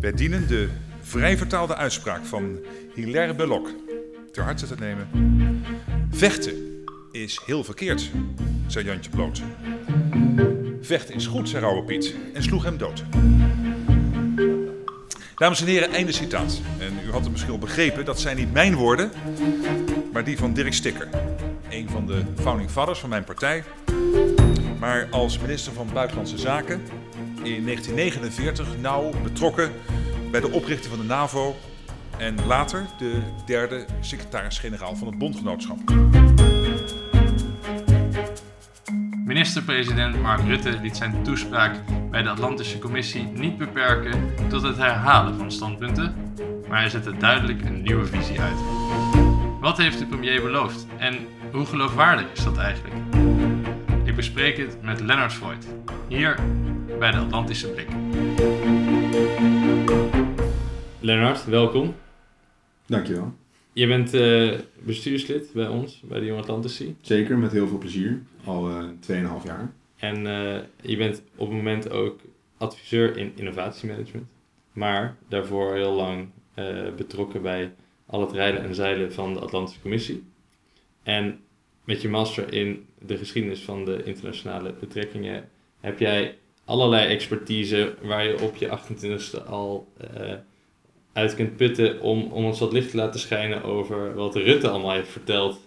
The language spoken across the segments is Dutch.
Wij dienen de vrij vertaalde uitspraak van Hilaire Belloc ter harte te nemen. Vechten is heel verkeerd, zei Jantje Bloot. Vechten is goed, zei Rauwe Piet en sloeg hem dood. Dames en heren, einde citaat. En u had het misschien al begrepen, dat zijn niet mijn woorden, maar die van Dirk Stikker. Een van de founding fathers van mijn partij. Maar als minister van Buitenlandse Zaken in 1949 nauw betrokken bij de oprichting van de NAVO en later de derde secretaris-generaal van het bondgenootschap. Minister-president Mark Rutte liet zijn toespraak bij de Atlantische Commissie niet beperken tot het herhalen van standpunten, maar hij zette duidelijk een nieuwe visie uit. Wat heeft de premier beloofd en hoe geloofwaardig is dat eigenlijk? Ik bespreek het met Lennart Freud, hier bij de Atlantische Blik. Lennart, welkom. Dankjewel. Je bent uh, bestuurslid bij ons, bij de Jong Atlantici. Zeker, met heel veel plezier. Al uh, eh, 2,5 jaar. En uh, je bent op het moment ook adviseur in innovatiemanagement. Maar daarvoor heel lang betrokken bij al het rijden en zeilen van de Atlantische Commissie. En met je master in de geschiedenis van de internationale betrekkingen heb jij allerlei expertise waar je op je 28e al uit kunt putten om, om ons wat licht te laten schijnen over wat Rutte allemaal heeft verteld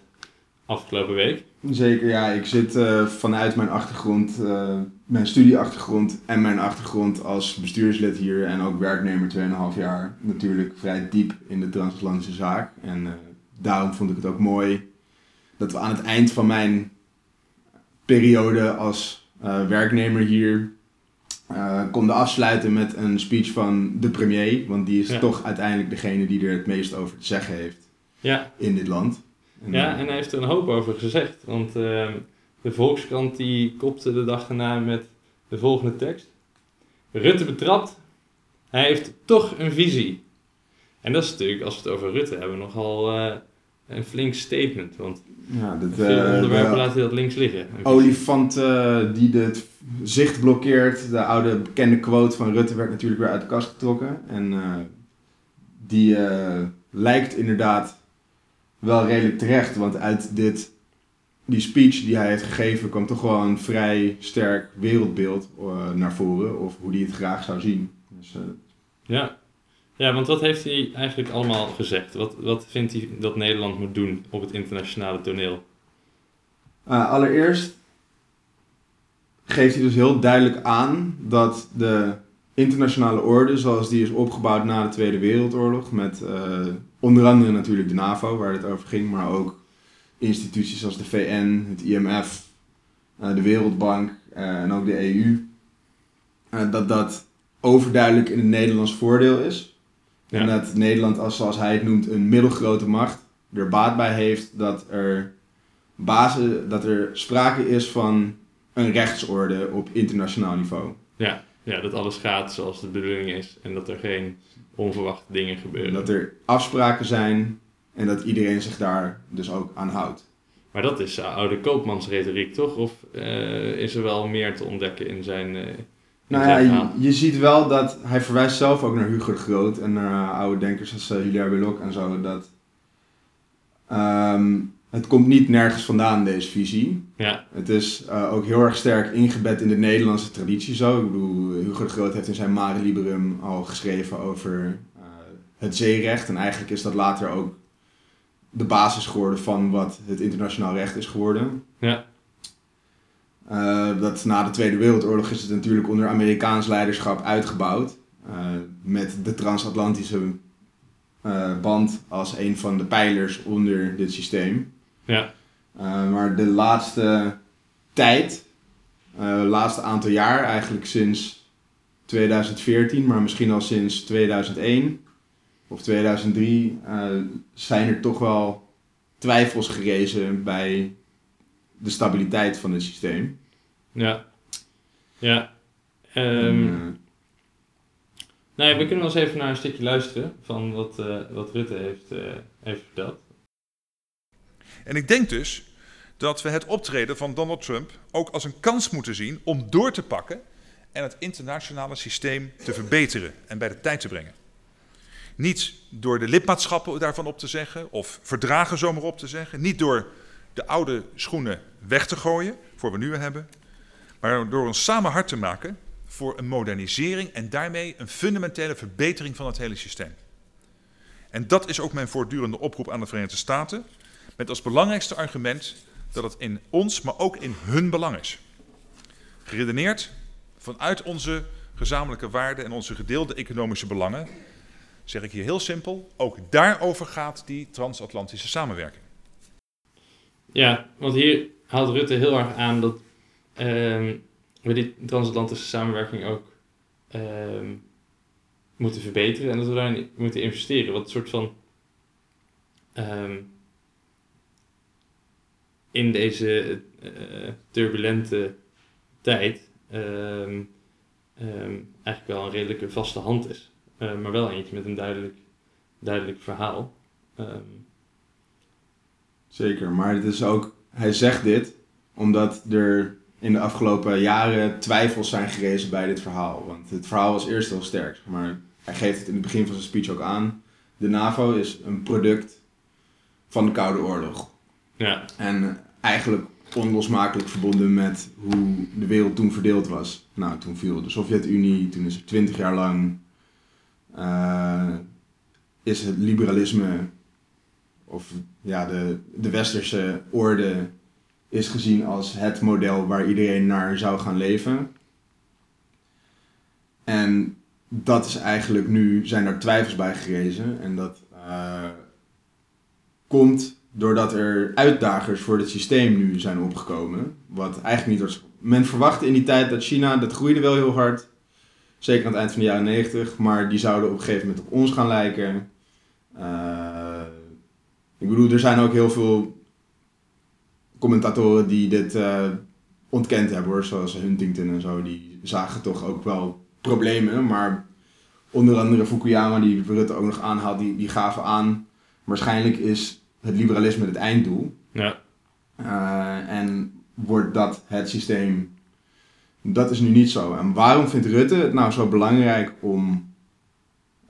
afgelopen week. Zeker, ja. Ik zit uh, vanuit mijn achtergrond, uh, mijn studieachtergrond en mijn achtergrond als bestuurslid hier en ook werknemer 2,5 jaar natuurlijk vrij diep in de transatlantische zaak. En daarom vond ik het ook mooi dat we aan het eind van mijn periode als werknemer hier uh, konden afsluiten met een speech van de premier. Want die is toch uiteindelijk degene die er het meest over te zeggen heeft ja. in dit land. En, ja, uh, en hij heeft er een hoop over gezegd. Want uh, de Volkskrant die kopte de dag erna met de volgende tekst. Rutte betrapt, hij heeft toch een visie. En dat is natuurlijk, als we het over Rutte hebben, nogal een flink statement. Want ja, dat, veel onderwerpen laat hij dat links liggen. Olifant die het zicht blokkeert. De oude bekende quote van Rutte werd natuurlijk weer uit de kast getrokken. En uh, die uh, lijkt inderdaad wel redelijk terecht. Want uit dit, die speech die hij heeft gegeven kwam toch wel een vrij sterk wereldbeeld uh, naar voren. Of hoe hij het graag zou zien. Dus, ja. Ja, want wat heeft hij eigenlijk allemaal gezegd? Wat, wat vindt hij dat Nederland moet doen op het internationale toneel? allereerst geeft hij dus heel duidelijk aan dat de internationale orde, zoals die is opgebouwd na de Tweede Wereldoorlog, met uh, onder andere natuurlijk de NAVO, waar het over ging, maar ook instituties als de VN, het IMF, eh, de Wereldbank en ook de EU, dat dat overduidelijk in het Nederlands voordeel is. En dat Nederland, als, zoals hij het noemt, een middelgrote macht, er baat bij heeft dat er, basis, dat er sprake is van een rechtsorde op internationaal niveau. Ja, ja, dat alles gaat zoals de bedoeling is en dat er geen onverwachte dingen gebeuren. Dat er afspraken zijn en dat iedereen zich daar dus ook aan houdt. Maar dat is oude koopmansretoriek, toch? Of uh, is er wel meer te ontdekken in zijn. Uh, nou ja, je, je, ziet wel dat hij verwijst zelf ook naar Hugo de Groot en naar oude denkers als Hilaire Belloc en zo. Dat um, het komt niet nergens vandaan, deze visie. Ja. Het is uh, ook heel erg sterk ingebed in de Nederlandse traditie zo. Ik bedoel, Hugo de Groot heeft in zijn Mare Liberum al geschreven over uh, het zeerecht. En eigenlijk is dat later ook de basis geworden van wat het internationaal recht is geworden. Ja. Uh, dat na de Tweede Wereldoorlog is het natuurlijk onder Amerikaans leiderschap uitgebouwd. met de transatlantische band als een van de pijlers onder dit systeem. Ja. Maar de laatste tijd, laatste aantal jaar, eigenlijk sinds 2014, maar misschien al sinds 2001 of 2003, uh, eh, zijn er toch wel twijfels gerezen bij de stabiliteit van het systeem. Ja. Ja. Um, nou ja, we kunnen wel eens even naar een stukje luisteren van wat, wat Rutte heeft, heeft verteld. En ik denk dus dat we het optreden van Donald Trump ook als een kans moeten zien om door te pakken en het internationale systeem te verbeteren en bij de tijd te brengen. Niet door de lidmaatschappen daarvan op te zeggen of verdragen zomaar op te zeggen. Niet door de oude schoenen weg te gooien voor we nu hebben. Maar door ons samen hard te maken voor een modernisering en daarmee een fundamentele verbetering van het hele systeem. En dat is ook mijn voortdurende oproep aan de Verenigde Staten. Met als belangrijkste argument dat het in ons, maar ook in hun belang is. Geredeneerd vanuit onze gezamenlijke waarden en onze gedeelde economische belangen, zeg ik hier heel simpel, ook daarover gaat die transatlantische samenwerking. Ja, want hier haalt Rutte heel erg aan dat ehm, we die transatlantische samenwerking ook ehm, moeten verbeteren en dat we daarin moeten investeren. Wat een soort van ehm, in deze uh, turbulente tijd eigenlijk wel een redelijke vaste hand is. Uh, maar wel eentje met een duidelijk, duidelijk verhaal. Zeker, maar het is ook, hij zegt dit omdat er in de afgelopen jaren twijfels zijn gerezen bij dit verhaal. Want het verhaal was eerst heel sterk, maar hij geeft het in het begin van zijn speech ook aan. De NAVO is een product van de Koude Oorlog. Ja. En eigenlijk onlosmakelijk verbonden met hoe de wereld toen verdeeld was. Nou, toen viel de Sovjet-Unie, toen is het twintig jaar lang uh, is het liberalisme of ja, de, de westerse orde is gezien als het model waar iedereen naar zou gaan leven. En dat is eigenlijk nu, zijn er twijfels bij gerezen. En dat uh, komt doordat er uitdagers voor het systeem nu zijn opgekomen. Wat eigenlijk niet was. Men verwachtte in die tijd dat China, dat groeide wel heel hard. Zeker aan het eind van de jaren 90. Maar die zouden op een gegeven moment op ons gaan lijken. Uh, ik bedoel, er zijn ook heel veel commentatoren die dit uh, ontkend hebben hoor. Zoals Huntington en zo. Die zagen toch ook wel problemen. Maar onder andere Fukuyama, die Rutte ook nog aanhaalt, die, die gaven aan. Waarschijnlijk is het liberalisme het einddoel. Ja. Uh, en wordt dat het systeem. Dat is nu niet zo. En waarom vindt Rutte het nou zo belangrijk om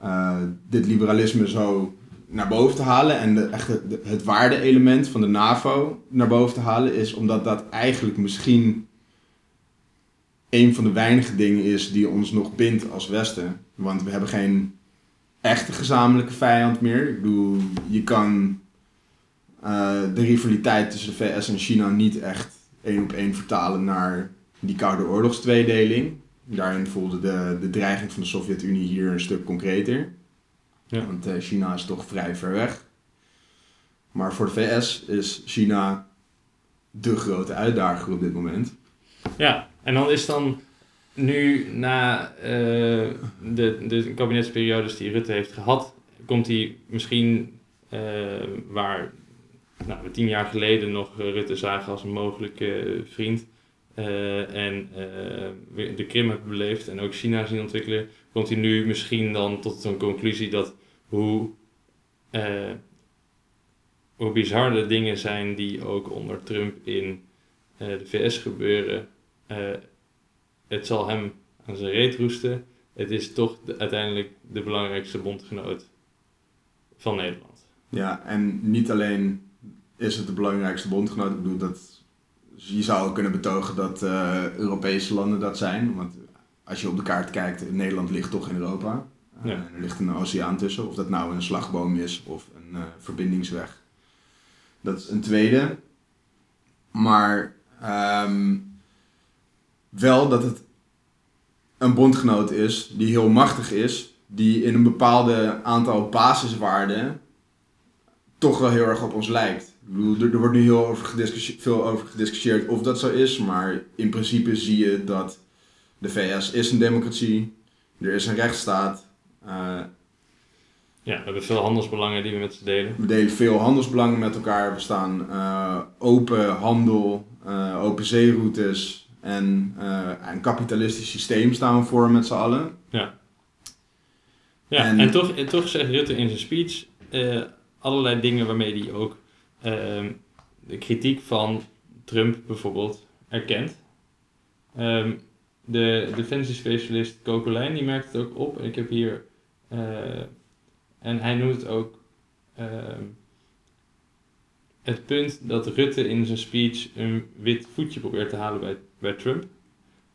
uh, dit liberalisme zo naar boven te halen en de, echt het, waarde-element van de NAVO naar boven te halen, is omdat dat eigenlijk misschien een van de weinige dingen is die ons nog bindt als Westen. Want we hebben geen echte gezamenlijke vijand meer. Ik bedoel, je kan uh, de rivaliteit tussen de VS en China niet echt één op één vertalen naar die Koude Oorlogstweedeling. Daarin voelde de, de dreiging van de Sovjet-Unie hier een stuk concreter. Ja. Want uh, China is toch vrij ver weg. Maar voor de VS is China de grote uitdager op dit moment. Ja, en dan is dan nu na uh, de, de kabinetsperiodes die Rutte heeft gehad, komt hij misschien uh, waar nou, we tien jaar geleden nog Rutte zagen als een mogelijke vriend. Uh, en de Krim hebben beleefd en ook China zien ontwikkelen, komt hij nu misschien dan tot een conclusie dat hoe, hoe bizar de dingen zijn die ook onder Trump in de VS gebeuren, uh, het zal hem aan zijn reet roesten. Het is toch uiteindelijk de belangrijkste bondgenoot van Nederland. Ja, en niet alleen is het de belangrijkste bondgenoot. Ik bedoel, dat, je zou kunnen betogen dat uh, Europese landen dat zijn. Want als je op de kaart kijkt, Nederland ligt toch in Europa. Uh, Er ligt een oceaan tussen, of dat nou een slagboom is of een uh, verbindingsweg. Dat is een tweede. Maar um, wel dat het een bondgenoot is die heel machtig is, die in een bepaalde aantal basiswaarden toch wel heel erg op ons lijkt. Er, wordt nu heel over veel over gediscussieerd of dat zo is, maar in principe zie je dat de VS is een democratie, er is een rechtsstaat. Ja, we hebben veel handelsbelangen die we met ze delen. We delen veel handelsbelangen met elkaar. We staan uh, open handel, uh, open zeeroutes, en uh, een kapitalistisch systeem staan we voor met z'n allen. Ja. Ja, en, en, toch, en toch zegt Rutte in zijn speech allerlei dingen waarmee hij ook uh, de kritiek van Trump bijvoorbeeld erkent. Um, de defensiespecialist Kokolijn, die merkt het ook op. En ik heb hier... en hij noemt ook... Ehm, het punt dat Rutte in zijn speech een wit voetje probeert te halen bij, bij Trump.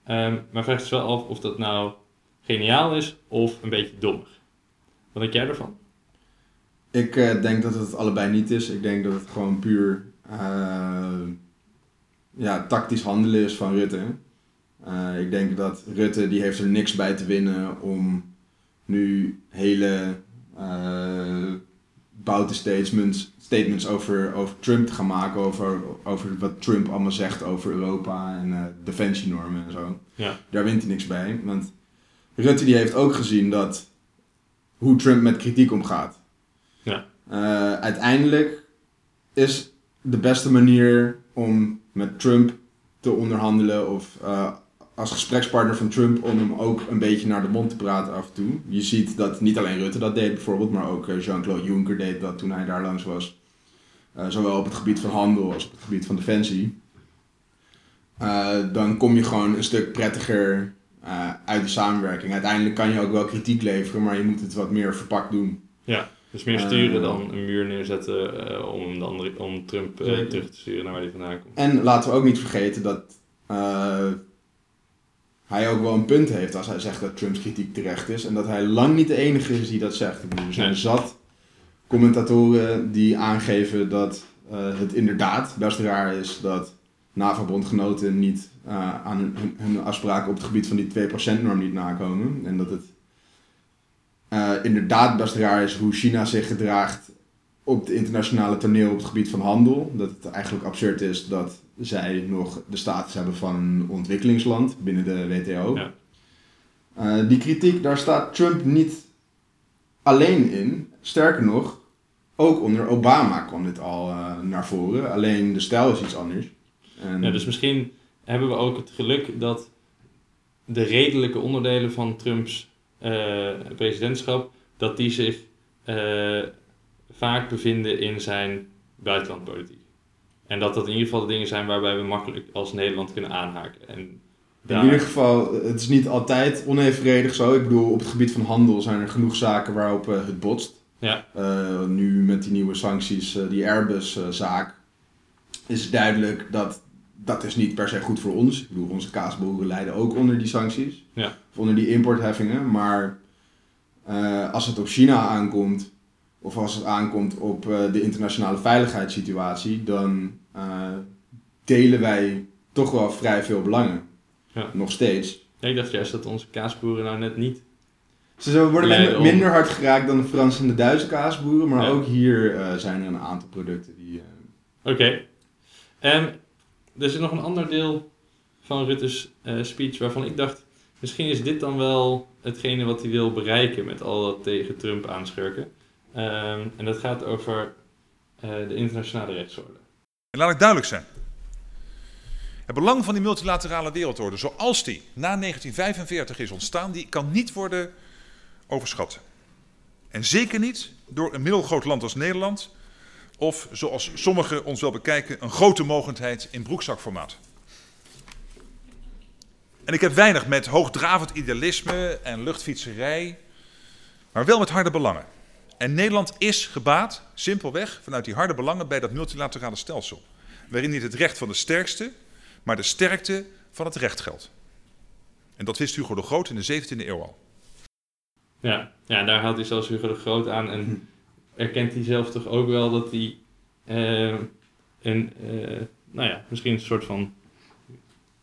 Um, maar vraagt zich wel af of dat nou geniaal is of een beetje dommig. Wat denk jij ervan? Ik uh, denk dat het allebei niet is. Ik denk dat het gewoon puur uh, ja, tactisch handelen is van Rutte. Uh, ik denk dat Rutte die heeft er niks bij te winnen om nu hele bouten statements, statements over, over Trump te gaan maken. Over, over wat Trump allemaal zegt over Europa en defensienormen en zo. Ja. Daar wint hij niks bij. Want Rutte die heeft ook gezien dat hoe Trump met kritiek omgaat. Ja. Uh, uiteindelijk is de beste manier om met Trump te onderhandelen of uh, als gesprekspartner van Trump om hem ook een beetje naar de mond te praten af en toe. Je ziet dat niet alleen Rutte dat deed bijvoorbeeld, maar ook eh, Jean-Claude Juncker deed dat toen hij daar langs was. Uh, zowel op het gebied van handel als op het gebied van defensie. Uh, dan kom je gewoon een stuk prettiger uh, uit de samenwerking. Uiteindelijk kan je ook wel kritiek leveren, maar je moet het wat meer verpakt doen. Ja, dus meer sturen dan een muur neerzetten om, dan, om Trump terug te sturen naar waar hij vandaan komt. En laten we ook niet vergeten dat hij ook wel een punt heeft als hij zegt dat Trumps kritiek terecht is. En dat hij lang niet de enige is die dat zegt. Ik bedoel, er zijn nee. zat commentatoren die aangeven dat het inderdaad best raar is dat NAVO-bondgenoten niet uh, aan hun, hun, afspraken op het gebied van die 2%-norm niet nakomen. En dat het uh, inderdaad best raar is hoe China zich gedraagt op het internationale toneel op het gebied van handel. Dat het eigenlijk absurd is dat zij nog de status hebben van een ontwikkelingsland binnen de WTO. Ja. Uh, die kritiek, daar staat Trump niet alleen in. Sterker nog, ook onder Obama kwam dit al naar voren. Alleen de stijl is iets anders. En... Ja, dus misschien hebben we ook het geluk dat de redelijke onderdelen van Trumps uh, presidentschap, dat die zich vaak bevinden in zijn buitenlandpolitiek. En dat dat in ieder geval de dingen zijn waarbij we makkelijk als Nederland kunnen aanhaken. En daar... In ieder geval, het is niet altijd onevenredig zo. Ik bedoel, op het gebied van handel zijn er genoeg zaken waarop uh, het botst. Ja. nu met die nieuwe sancties, die Airbus-zaak, is duidelijk dat dat is niet per se goed voor ons. Ik bedoel, onze kaasboeren lijden ook onder die sancties. Ja. Of onder die importheffingen. Maar als het op China aankomt, of als het aankomt op uh, de internationale veiligheidssituatie, dan uh, delen wij toch wel vrij veel belangen. Ja. Nog steeds. Ja, ik dacht juist dat onze kaasboeren nou net niet. Ze worden minder hard geraakt dan de Franse en de Duitse kaasboeren, maar ook hier zijn er een aantal producten die. Oké. Okay. Er is nog een ander deel van Rutte's speech waarvan ik dacht, misschien is dit dan wel hetgene wat hij wil bereiken met al dat tegen Trump aanschurken. Um, en dat gaat over uh, de internationale rechtsorde. En laat ik duidelijk zijn. Het belang van die multilaterale wereldorde, zoals die na 1945 is ontstaan, die kan niet worden overschat. En zeker niet door een middelgroot land als Nederland, of, zoals sommigen ons wel bekijken, een grote mogendheid in broekzakformaat. En ik heb weinig met hoogdravend idealisme en luchtfietserij, maar wel met harde belangen. En Nederland is gebaat, simpelweg, vanuit die harde belangen bij dat multilaterale stelsel. Waarin niet het recht van de sterkste, maar de sterkte van het recht geldt. En dat wist Hugo de Groot in de 17e eeuw al. Ja, ja daar haalt hij zelfs Hugo de Groot aan. En erkent hij zelf toch ook wel dat hij uh, een, uh, nou ja, misschien een soort van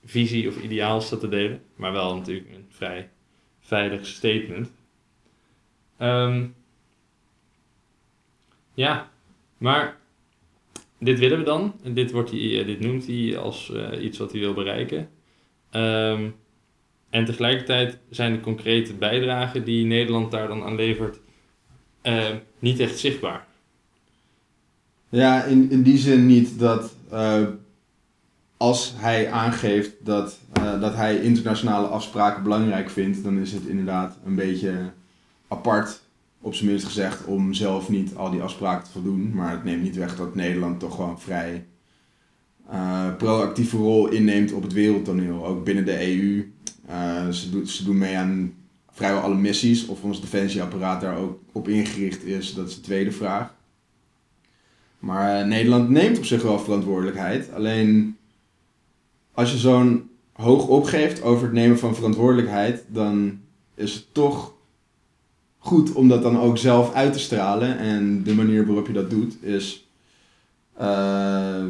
visie of ideaal staat te delen, maar wel natuurlijk een vrij veilig statement. Um, ja, maar dit willen we dan. En dit, wordt hij, eh, dit noemt hij als uh, iets wat hij wil bereiken. Um, en tegelijkertijd zijn de concrete bijdragen die Nederland daar dan aan levert uh, niet echt zichtbaar. Ja, in, in die zin niet dat uh, als hij aangeeft dat, dat hij internationale afspraken belangrijk vindt, dan is het inderdaad een beetje apart, op zijn minst gezegd, om zelf niet al die afspraken te voldoen. Maar het neemt niet weg dat Nederland toch gewoon vrij uh, proactieve rol inneemt op het wereldtoneel, ook binnen de EU. ze, doen, ze doen mee aan vrijwel alle missies. Of ons defensieapparaat daar ook op ingericht is, dat is de tweede vraag. Maar Nederland neemt op zich wel verantwoordelijkheid. Alleen als je zo'n hoog opgeeft over het nemen van verantwoordelijkheid, dan is het toch goed om dat dan ook zelf uit te stralen. En de manier waarop je dat doet is uh,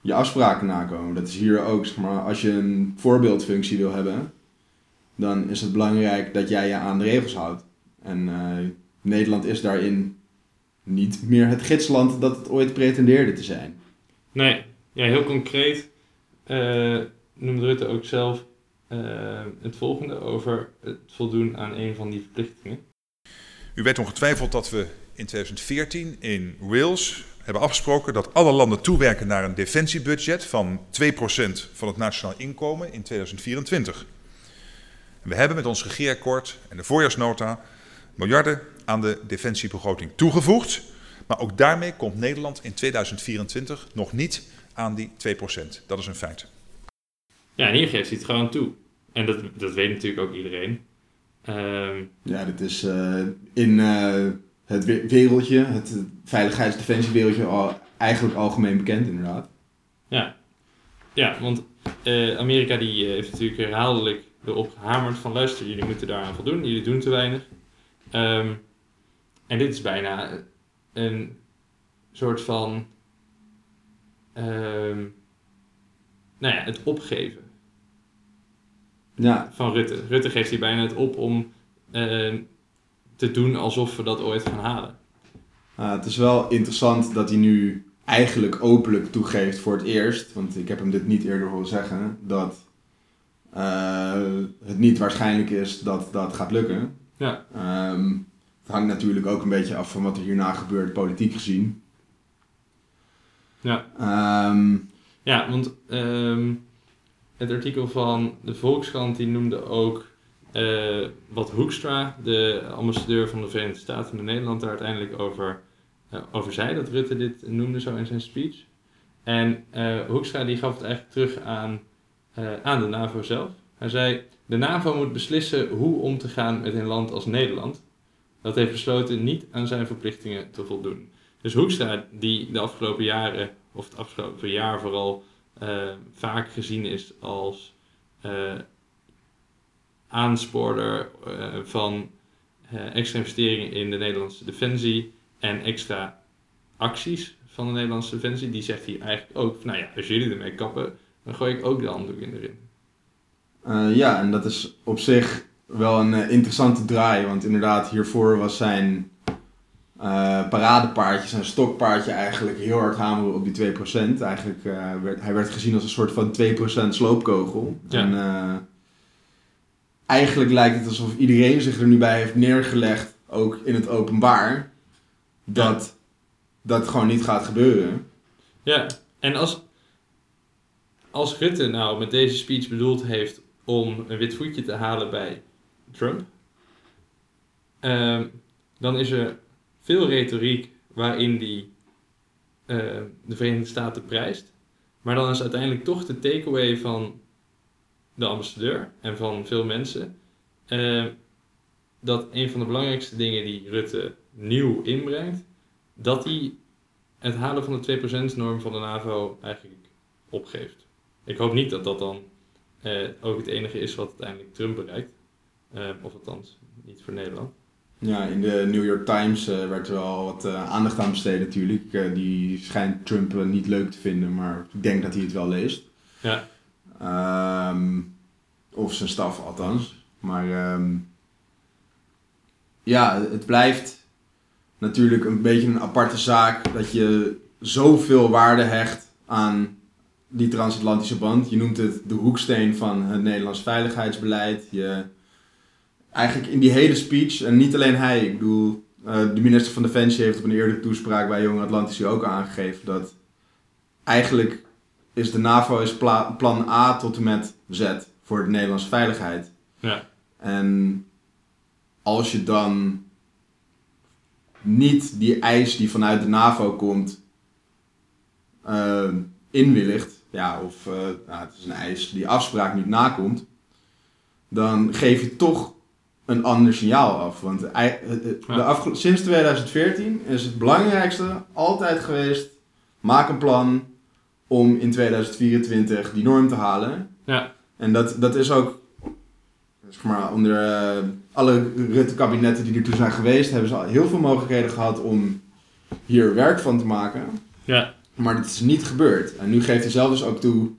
je afspraken nakomen. Dat is hier ook, maar, als je een voorbeeldfunctie wil hebben, dan is het belangrijk dat jij je aan de regels houdt. En uh, Nederland is daarin niet meer het gidsland dat het ooit pretendeerde te zijn. Nee, ja, heel concreet uh, noemde Rutte ook zelf het volgende over het voldoen aan een van die verplichtingen. U weet ongetwijfeld dat we in 2014 in Wales hebben afgesproken dat alle landen toewerken naar een defensiebudget van 2% van het nationaal inkomen in 2024. We hebben met ons regeerakkoord en de voorjaarsnota miljarden aan de defensiebegroting toegevoegd. Maar ook daarmee komt Nederland in 2024 nog niet aan die 2%. Dat is een feit. Ja, en hier geeft hij het gewoon toe. En dat, dat weet natuurlijk ook iedereen. Um, ja, dit is uh, in uh, het wereldje, het veiligheidsdefensiewereldje, al, eigenlijk algemeen bekend inderdaad. Ja, ja want uh, Amerika die heeft natuurlijk herhaaldelijk erop gehamerd van luister, jullie moeten daaraan voldoen, jullie doen te weinig. Um, en dit is bijna een soort van, um, nou ja, het opgeven ja. van Rutte. Rutte geeft hier bijna het op om uh, te doen alsof we dat ooit gaan halen. het is wel interessant dat hij nu eigenlijk openlijk toegeeft voor het eerst, want ik heb hem dit niet eerder horen zeggen, dat uh, het niet waarschijnlijk is dat dat gaat lukken. Ja. Um, het hangt natuurlijk ook een beetje af van wat er hierna gebeurt, politiek gezien. Ja. Um, ja, want um, het artikel van de Volkskrant die noemde ook uh, wat Hoekstra, de ambassadeur van de Verenigde Staten in Nederland, daar uiteindelijk over, uh, over zei. Dat Rutte dit noemde zo in zijn speech. En uh, Hoekstra die gaf het eigenlijk terug aan, aan de NAVO zelf. Hij zei, de NAVO moet beslissen hoe om te gaan met een land als Nederland. Dat heeft besloten niet aan zijn verplichtingen te voldoen. Dus Hoekstra, die de afgelopen jaren, of het afgelopen jaar vooral, vaak gezien is als uh, aanspoorder uh, van extra investeringen in de Nederlandse defensie en extra acties van de Nederlandse defensie. Die zegt hier eigenlijk ook: nou ja, als jullie ermee kappen, dan gooi ik ook de handdoek in erin. ja, en dat is op zich wel een interessante draai, want inderdaad, hiervoor was zijn uh, paradepaardje, zijn stokpaardje eigenlijk heel hard hameren op die 2%. Eigenlijk, uh, werd, hij werd gezien als een soort van 2% sloopkogel. En uh, eigenlijk lijkt het alsof iedereen zich er nu bij heeft neergelegd, ook in het openbaar, dat ja. dat gewoon niet gaat gebeuren. Ja, en als, als Rutte nou met deze speech bedoeld heeft om een wit voetje te halen bij Trump, ehm, dan is er veel retoriek waarin die uh, de Verenigde Staten prijst. Maar dan is uiteindelijk toch de takeaway van de ambassadeur en van veel mensen uh, dat een van de belangrijkste dingen die Rutte nieuw inbrengt, dat hij het halen van de 2%-norm van de NAVO eigenlijk opgeeft. Ik hoop niet dat dat dan uh, ook het enige is wat uiteindelijk Trump bereikt. of althans, niet voor Nederland. Ja, in de New York Times uh, werd er wel wat uh, aandacht aan besteed natuurlijk. Uh, die schijnt Trump niet leuk te vinden, maar ik denk dat hij het wel leest. Ja. Um, of zijn staf althans. Maar um, ja, het blijft natuurlijk een beetje een aparte zaak dat je zoveel waarde hecht aan die transatlantische band. Je noemt het de hoeksteen van het Nederlands veiligheidsbeleid. Je eigenlijk in die hele speech, en niet alleen hij, ik bedoel, uh, de minister van Defensie heeft op een eerdere toespraak bij Jong Atlantici ook aangegeven dat eigenlijk is de NAVO is plan A tot en met Z voor de Nederlandse veiligheid. Ja. En als je dan niet die eis die vanuit de NAVO komt uh, inwilligt, ja, of uh, nou, het is een eis die afspraak niet nakomt, dan geef je toch een ander signaal af. Want de sinds 2014 is het belangrijkste altijd geweest: maak een plan om in 2024 die norm te halen. Ja. En dat, dat is ook, zeg maar, onder uh, alle Rutte-kabinetten die er toen zijn geweest, hebben ze al heel veel mogelijkheden gehad om hier werk van te maken. Ja. Maar dit is niet gebeurd. En nu geeft hij zelf dus ook toe,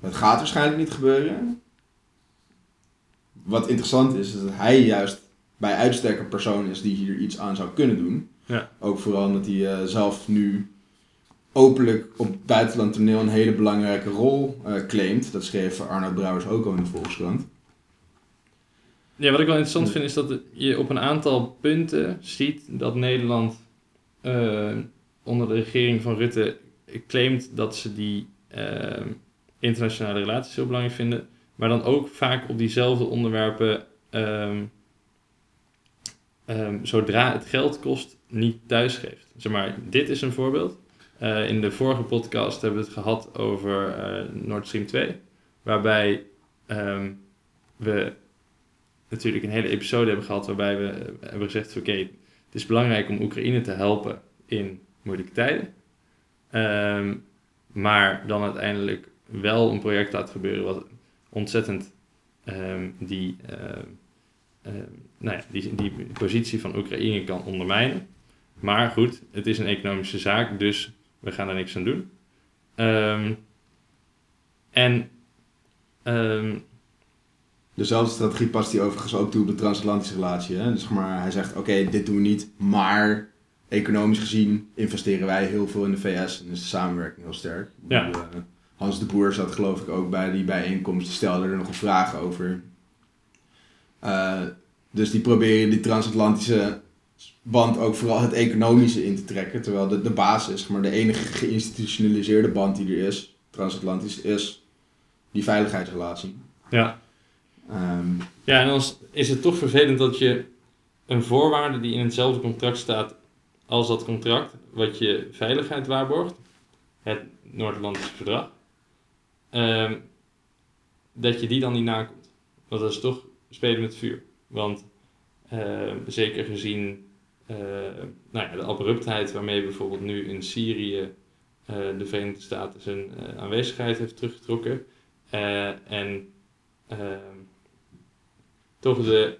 het gaat waarschijnlijk niet gebeuren. Wat interessant is, is dat hij juist bij uitstek een persoon is die hier iets aan zou kunnen doen. Ja. Ook vooral omdat hij uh, zelf nu openlijk op buitenland toneel een hele belangrijke rol uh, claimt. Dat schreef Arnoud Brouwers ook al in de Volkskrant. Ja, wat ik wel interessant vind is dat je op een aantal punten ziet dat Nederland uh, onder de regering van Rutte claimt dat ze die internationale relaties heel belangrijk vinden, maar dan ook vaak op diezelfde onderwerpen, um, um, zodra het geld kost, niet thuisgeeft. Zeg maar, dit is een voorbeeld. Uh, in de vorige podcast hebben we het gehad over uh, Nord Stream 2, waarbij um, we natuurlijk een hele episode hebben gehad waarbij we hebben gezegd: oké, het is belangrijk om Oekraïne te helpen in moeilijke tijden. Maar dan uiteindelijk wel een project laat gebeuren wat ontzettend um, die, uh, nou ja, die, die positie van Oekraïne kan ondermijnen. Maar goed, het is een economische zaak, dus we gaan er niks aan doen. Um, en Dezelfde strategie past hij overigens ook toe op de transatlantische relatie. Hè? Dus maar, hij zegt, oké, dit doen we niet, maar economisch gezien investeren wij heel veel in de VS en is de samenwerking heel sterk. Ja. uh, Hans de Boer zat geloof ik ook bij die bijeenkomst, die stelde er nog een vraag over. Uh, dus die proberen die transatlantische band ook vooral het economische in te trekken. Terwijl de, de basis, maar de enige geïnstitutionaliseerde band die er is, transatlantisch, is die veiligheidsrelatie. Ja. Um, ja, en dan is het toch vervelend dat je een voorwaarde die in hetzelfde contract staat als dat contract, wat je veiligheid waarborgt, het Noord-Atlantische Verdrag, um, dat je die dan niet nakomt. Want dat is toch spelen met vuur. Want uh, zeker gezien uh, nou ja, de abruptheid waarmee bijvoorbeeld nu in Syrië uh, de Verenigde Staten zijn aanwezigheid heeft teruggetrokken. en ehm, toch de,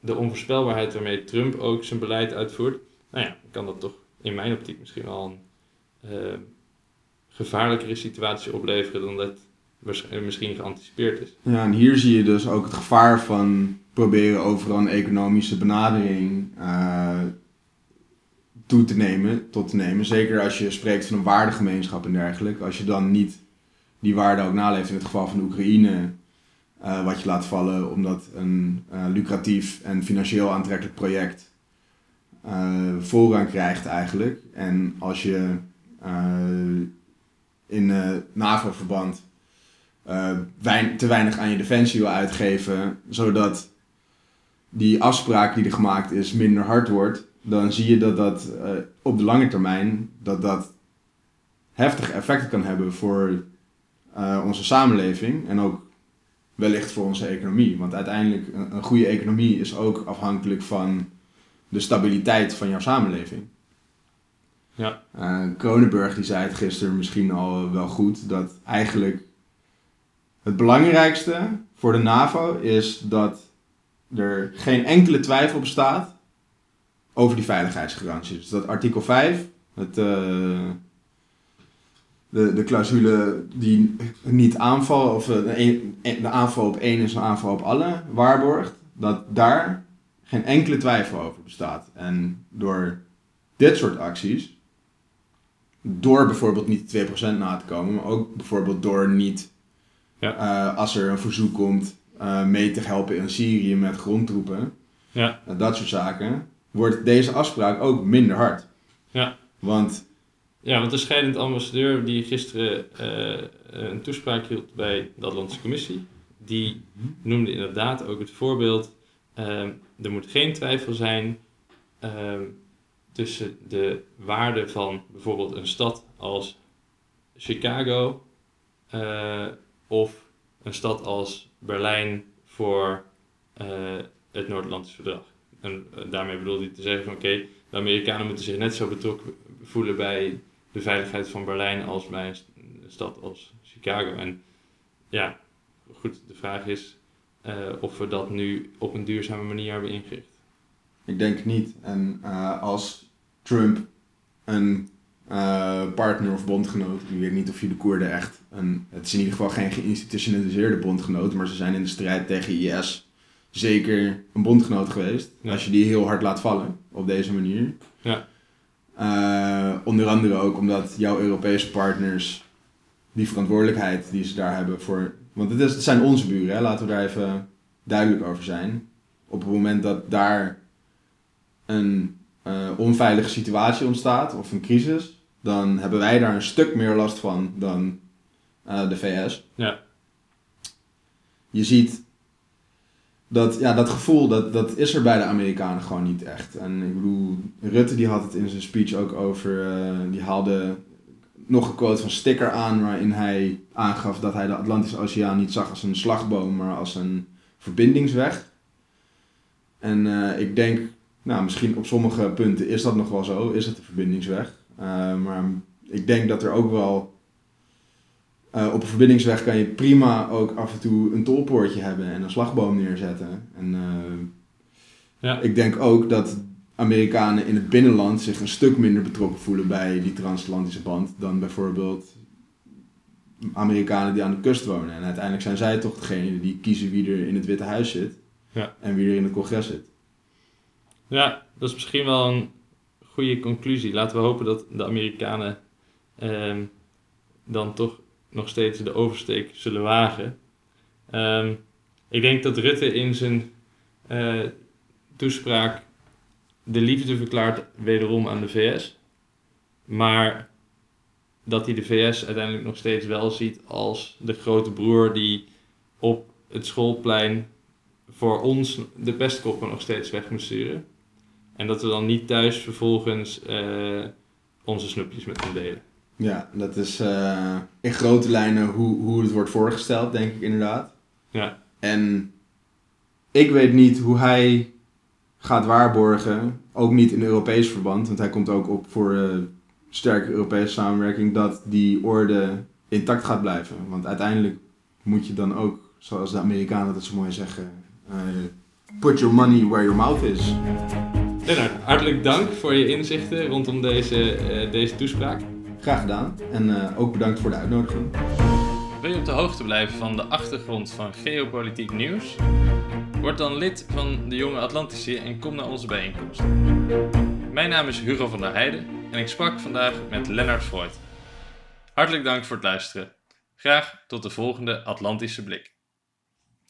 de onvoorspelbaarheid waarmee Trump ook zijn beleid uitvoert. Nou ja, kan dat toch in mijn optiek misschien wel een gevaarlijkere situatie opleveren dan dat misschien geanticipeerd is. Ja, en hier zie je dus ook het gevaar van proberen overal een economische benadering uh, toe te nemen, tot te nemen. Zeker als je spreekt van een waardegemeenschap en dergelijke. Als je dan niet die waarde ook naleeft in het geval van Oekraïne, uh, wat je laat vallen omdat een lucratief en financieel aantrekkelijk project voorrang krijgt eigenlijk. En als je in NAVO-verband wein te weinig aan je defensie wil uitgeven, zodat die afspraak die er gemaakt is minder hard wordt, dan zie je dat dat op de lange termijn dat dat heftige effecten kan hebben voor onze samenleving en ook wellicht voor onze economie. Want uiteindelijk, een goede economie is ook afhankelijk van de stabiliteit van jouw samenleving. Ja. Uh, Kronenberg die zei het gisteren misschien al wel goed, dat eigenlijk het belangrijkste voor de NAVO is dat er geen enkele twijfel bestaat over die veiligheidsgaranties. Dus dat artikel 5, het, uh, de, de clausule die niet aanval, of de, de aanval op één is een aanval op alle, waarborgt, dat daar geen enkele twijfel over bestaat. En door dit soort acties, door bijvoorbeeld niet de 2% na te komen, maar ook bijvoorbeeld door niet, ja. uh, als er een verzoek komt, uh, mee te helpen in Syrië met grondtroepen, ja. uh, dat soort zaken, wordt deze afspraak ook minder hard. Ja. Want ja, want de scheidend ambassadeur die gisteren een toespraak hield bij de Atlantische Commissie, die noemde inderdaad ook het voorbeeld, er moet geen twijfel zijn tussen de waarde van bijvoorbeeld een stad als Chicago of een stad als Berlijn voor het Noord-Atlantisch Verdrag. En daarmee bedoelde hij te zeggen van oké, de Amerikanen moeten zich net zo betrokken voelen bij de veiligheid van Berlijn als bij een stad als Chicago. En ja, goed, de vraag is of we dat nu op een duurzame manier hebben ingericht. Ik denk niet. En als Trump een uh, partner of bondgenoot, ik weet niet of je de Koerden echt, een, het is in ieder geval geen geïnstitutionaliseerde bondgenoot, maar ze zijn in de strijd tegen IS zeker een bondgenoot geweest. Als je die heel hard laat vallen op deze manier. Ja. Uh, onder andere ook omdat jouw Europese partners die verantwoordelijkheid die ze daar hebben voor. Want het, is, het zijn onze buren, hè? laten we daar even duidelijk over zijn. Op het moment dat daar een uh, onveilige situatie ontstaat of een crisis, dan hebben wij daar een stuk meer last van dan uh, de VS. Ja. Je ziet dat, ja, dat gevoel, dat, dat is er bij de Amerikanen gewoon niet echt. En ik bedoel, Rutte die had het in zijn speech ook over, uh, die haalde nog een quote van Sticker aan waarin hij aangaf dat hij de Atlantische Oceaan niet zag als een slagboom, maar als een verbindingsweg. En ik denk nou, misschien op sommige punten is dat nog wel zo, is het een verbindingsweg. Uh, maar ik denk dat er ook wel. Uh, op een verbindingsweg kan je prima ook af en toe een tolpoortje hebben en een slagboom neerzetten. En uh, ja. ik denk ook dat Amerikanen in het binnenland zich een stuk minder betrokken voelen bij die transatlantische band dan bijvoorbeeld Amerikanen die aan de kust wonen. En uiteindelijk zijn zij toch degene die kiezen wie er in het Witte Huis zit ja. en wie er in het congres zit. Ja, dat is misschien wel een goede conclusie. Laten we hopen dat de Amerikanen ehm, dan toch nog steeds de oversteek zullen wagen. Ehm, ik denk dat Rutte in zijn uh, toespraak de liefde verklaart wederom aan de VS. Maar dat hij de VS uiteindelijk nog steeds wel ziet als de grote broer die op het schoolplein voor ons de pestkoppen nog steeds weg moet sturen. En dat we dan niet thuis vervolgens uh, onze snoepjes met hem delen. Ja, dat is uh, in grote lijnen hoe, hoe het wordt voorgesteld, denk ik inderdaad. Ja. En ik weet niet hoe hij gaat waarborgen, ook niet in Europees verband, want hij komt ook op voor uh, sterke Europese samenwerking, dat die orde intact gaat blijven. Want uiteindelijk moet je dan ook, zoals de Amerikanen dat zo mooi zeggen, put your money where your mouth is. Lennart, hartelijk dank voor je inzichten rondom deze, uh, deze toespraak. Graag gedaan en uh, ook bedankt voor de uitnodiging. Wil je op de hoogte blijven van de achtergrond van geopolitiek nieuws? Word dan lid van de Jonge Atlantici en kom naar onze bijeenkomst. Mijn naam is Hugo van der Heijden en ik sprak vandaag met Lennart Freud. Hartelijk dank voor het luisteren. Graag tot de volgende Atlantische Blik.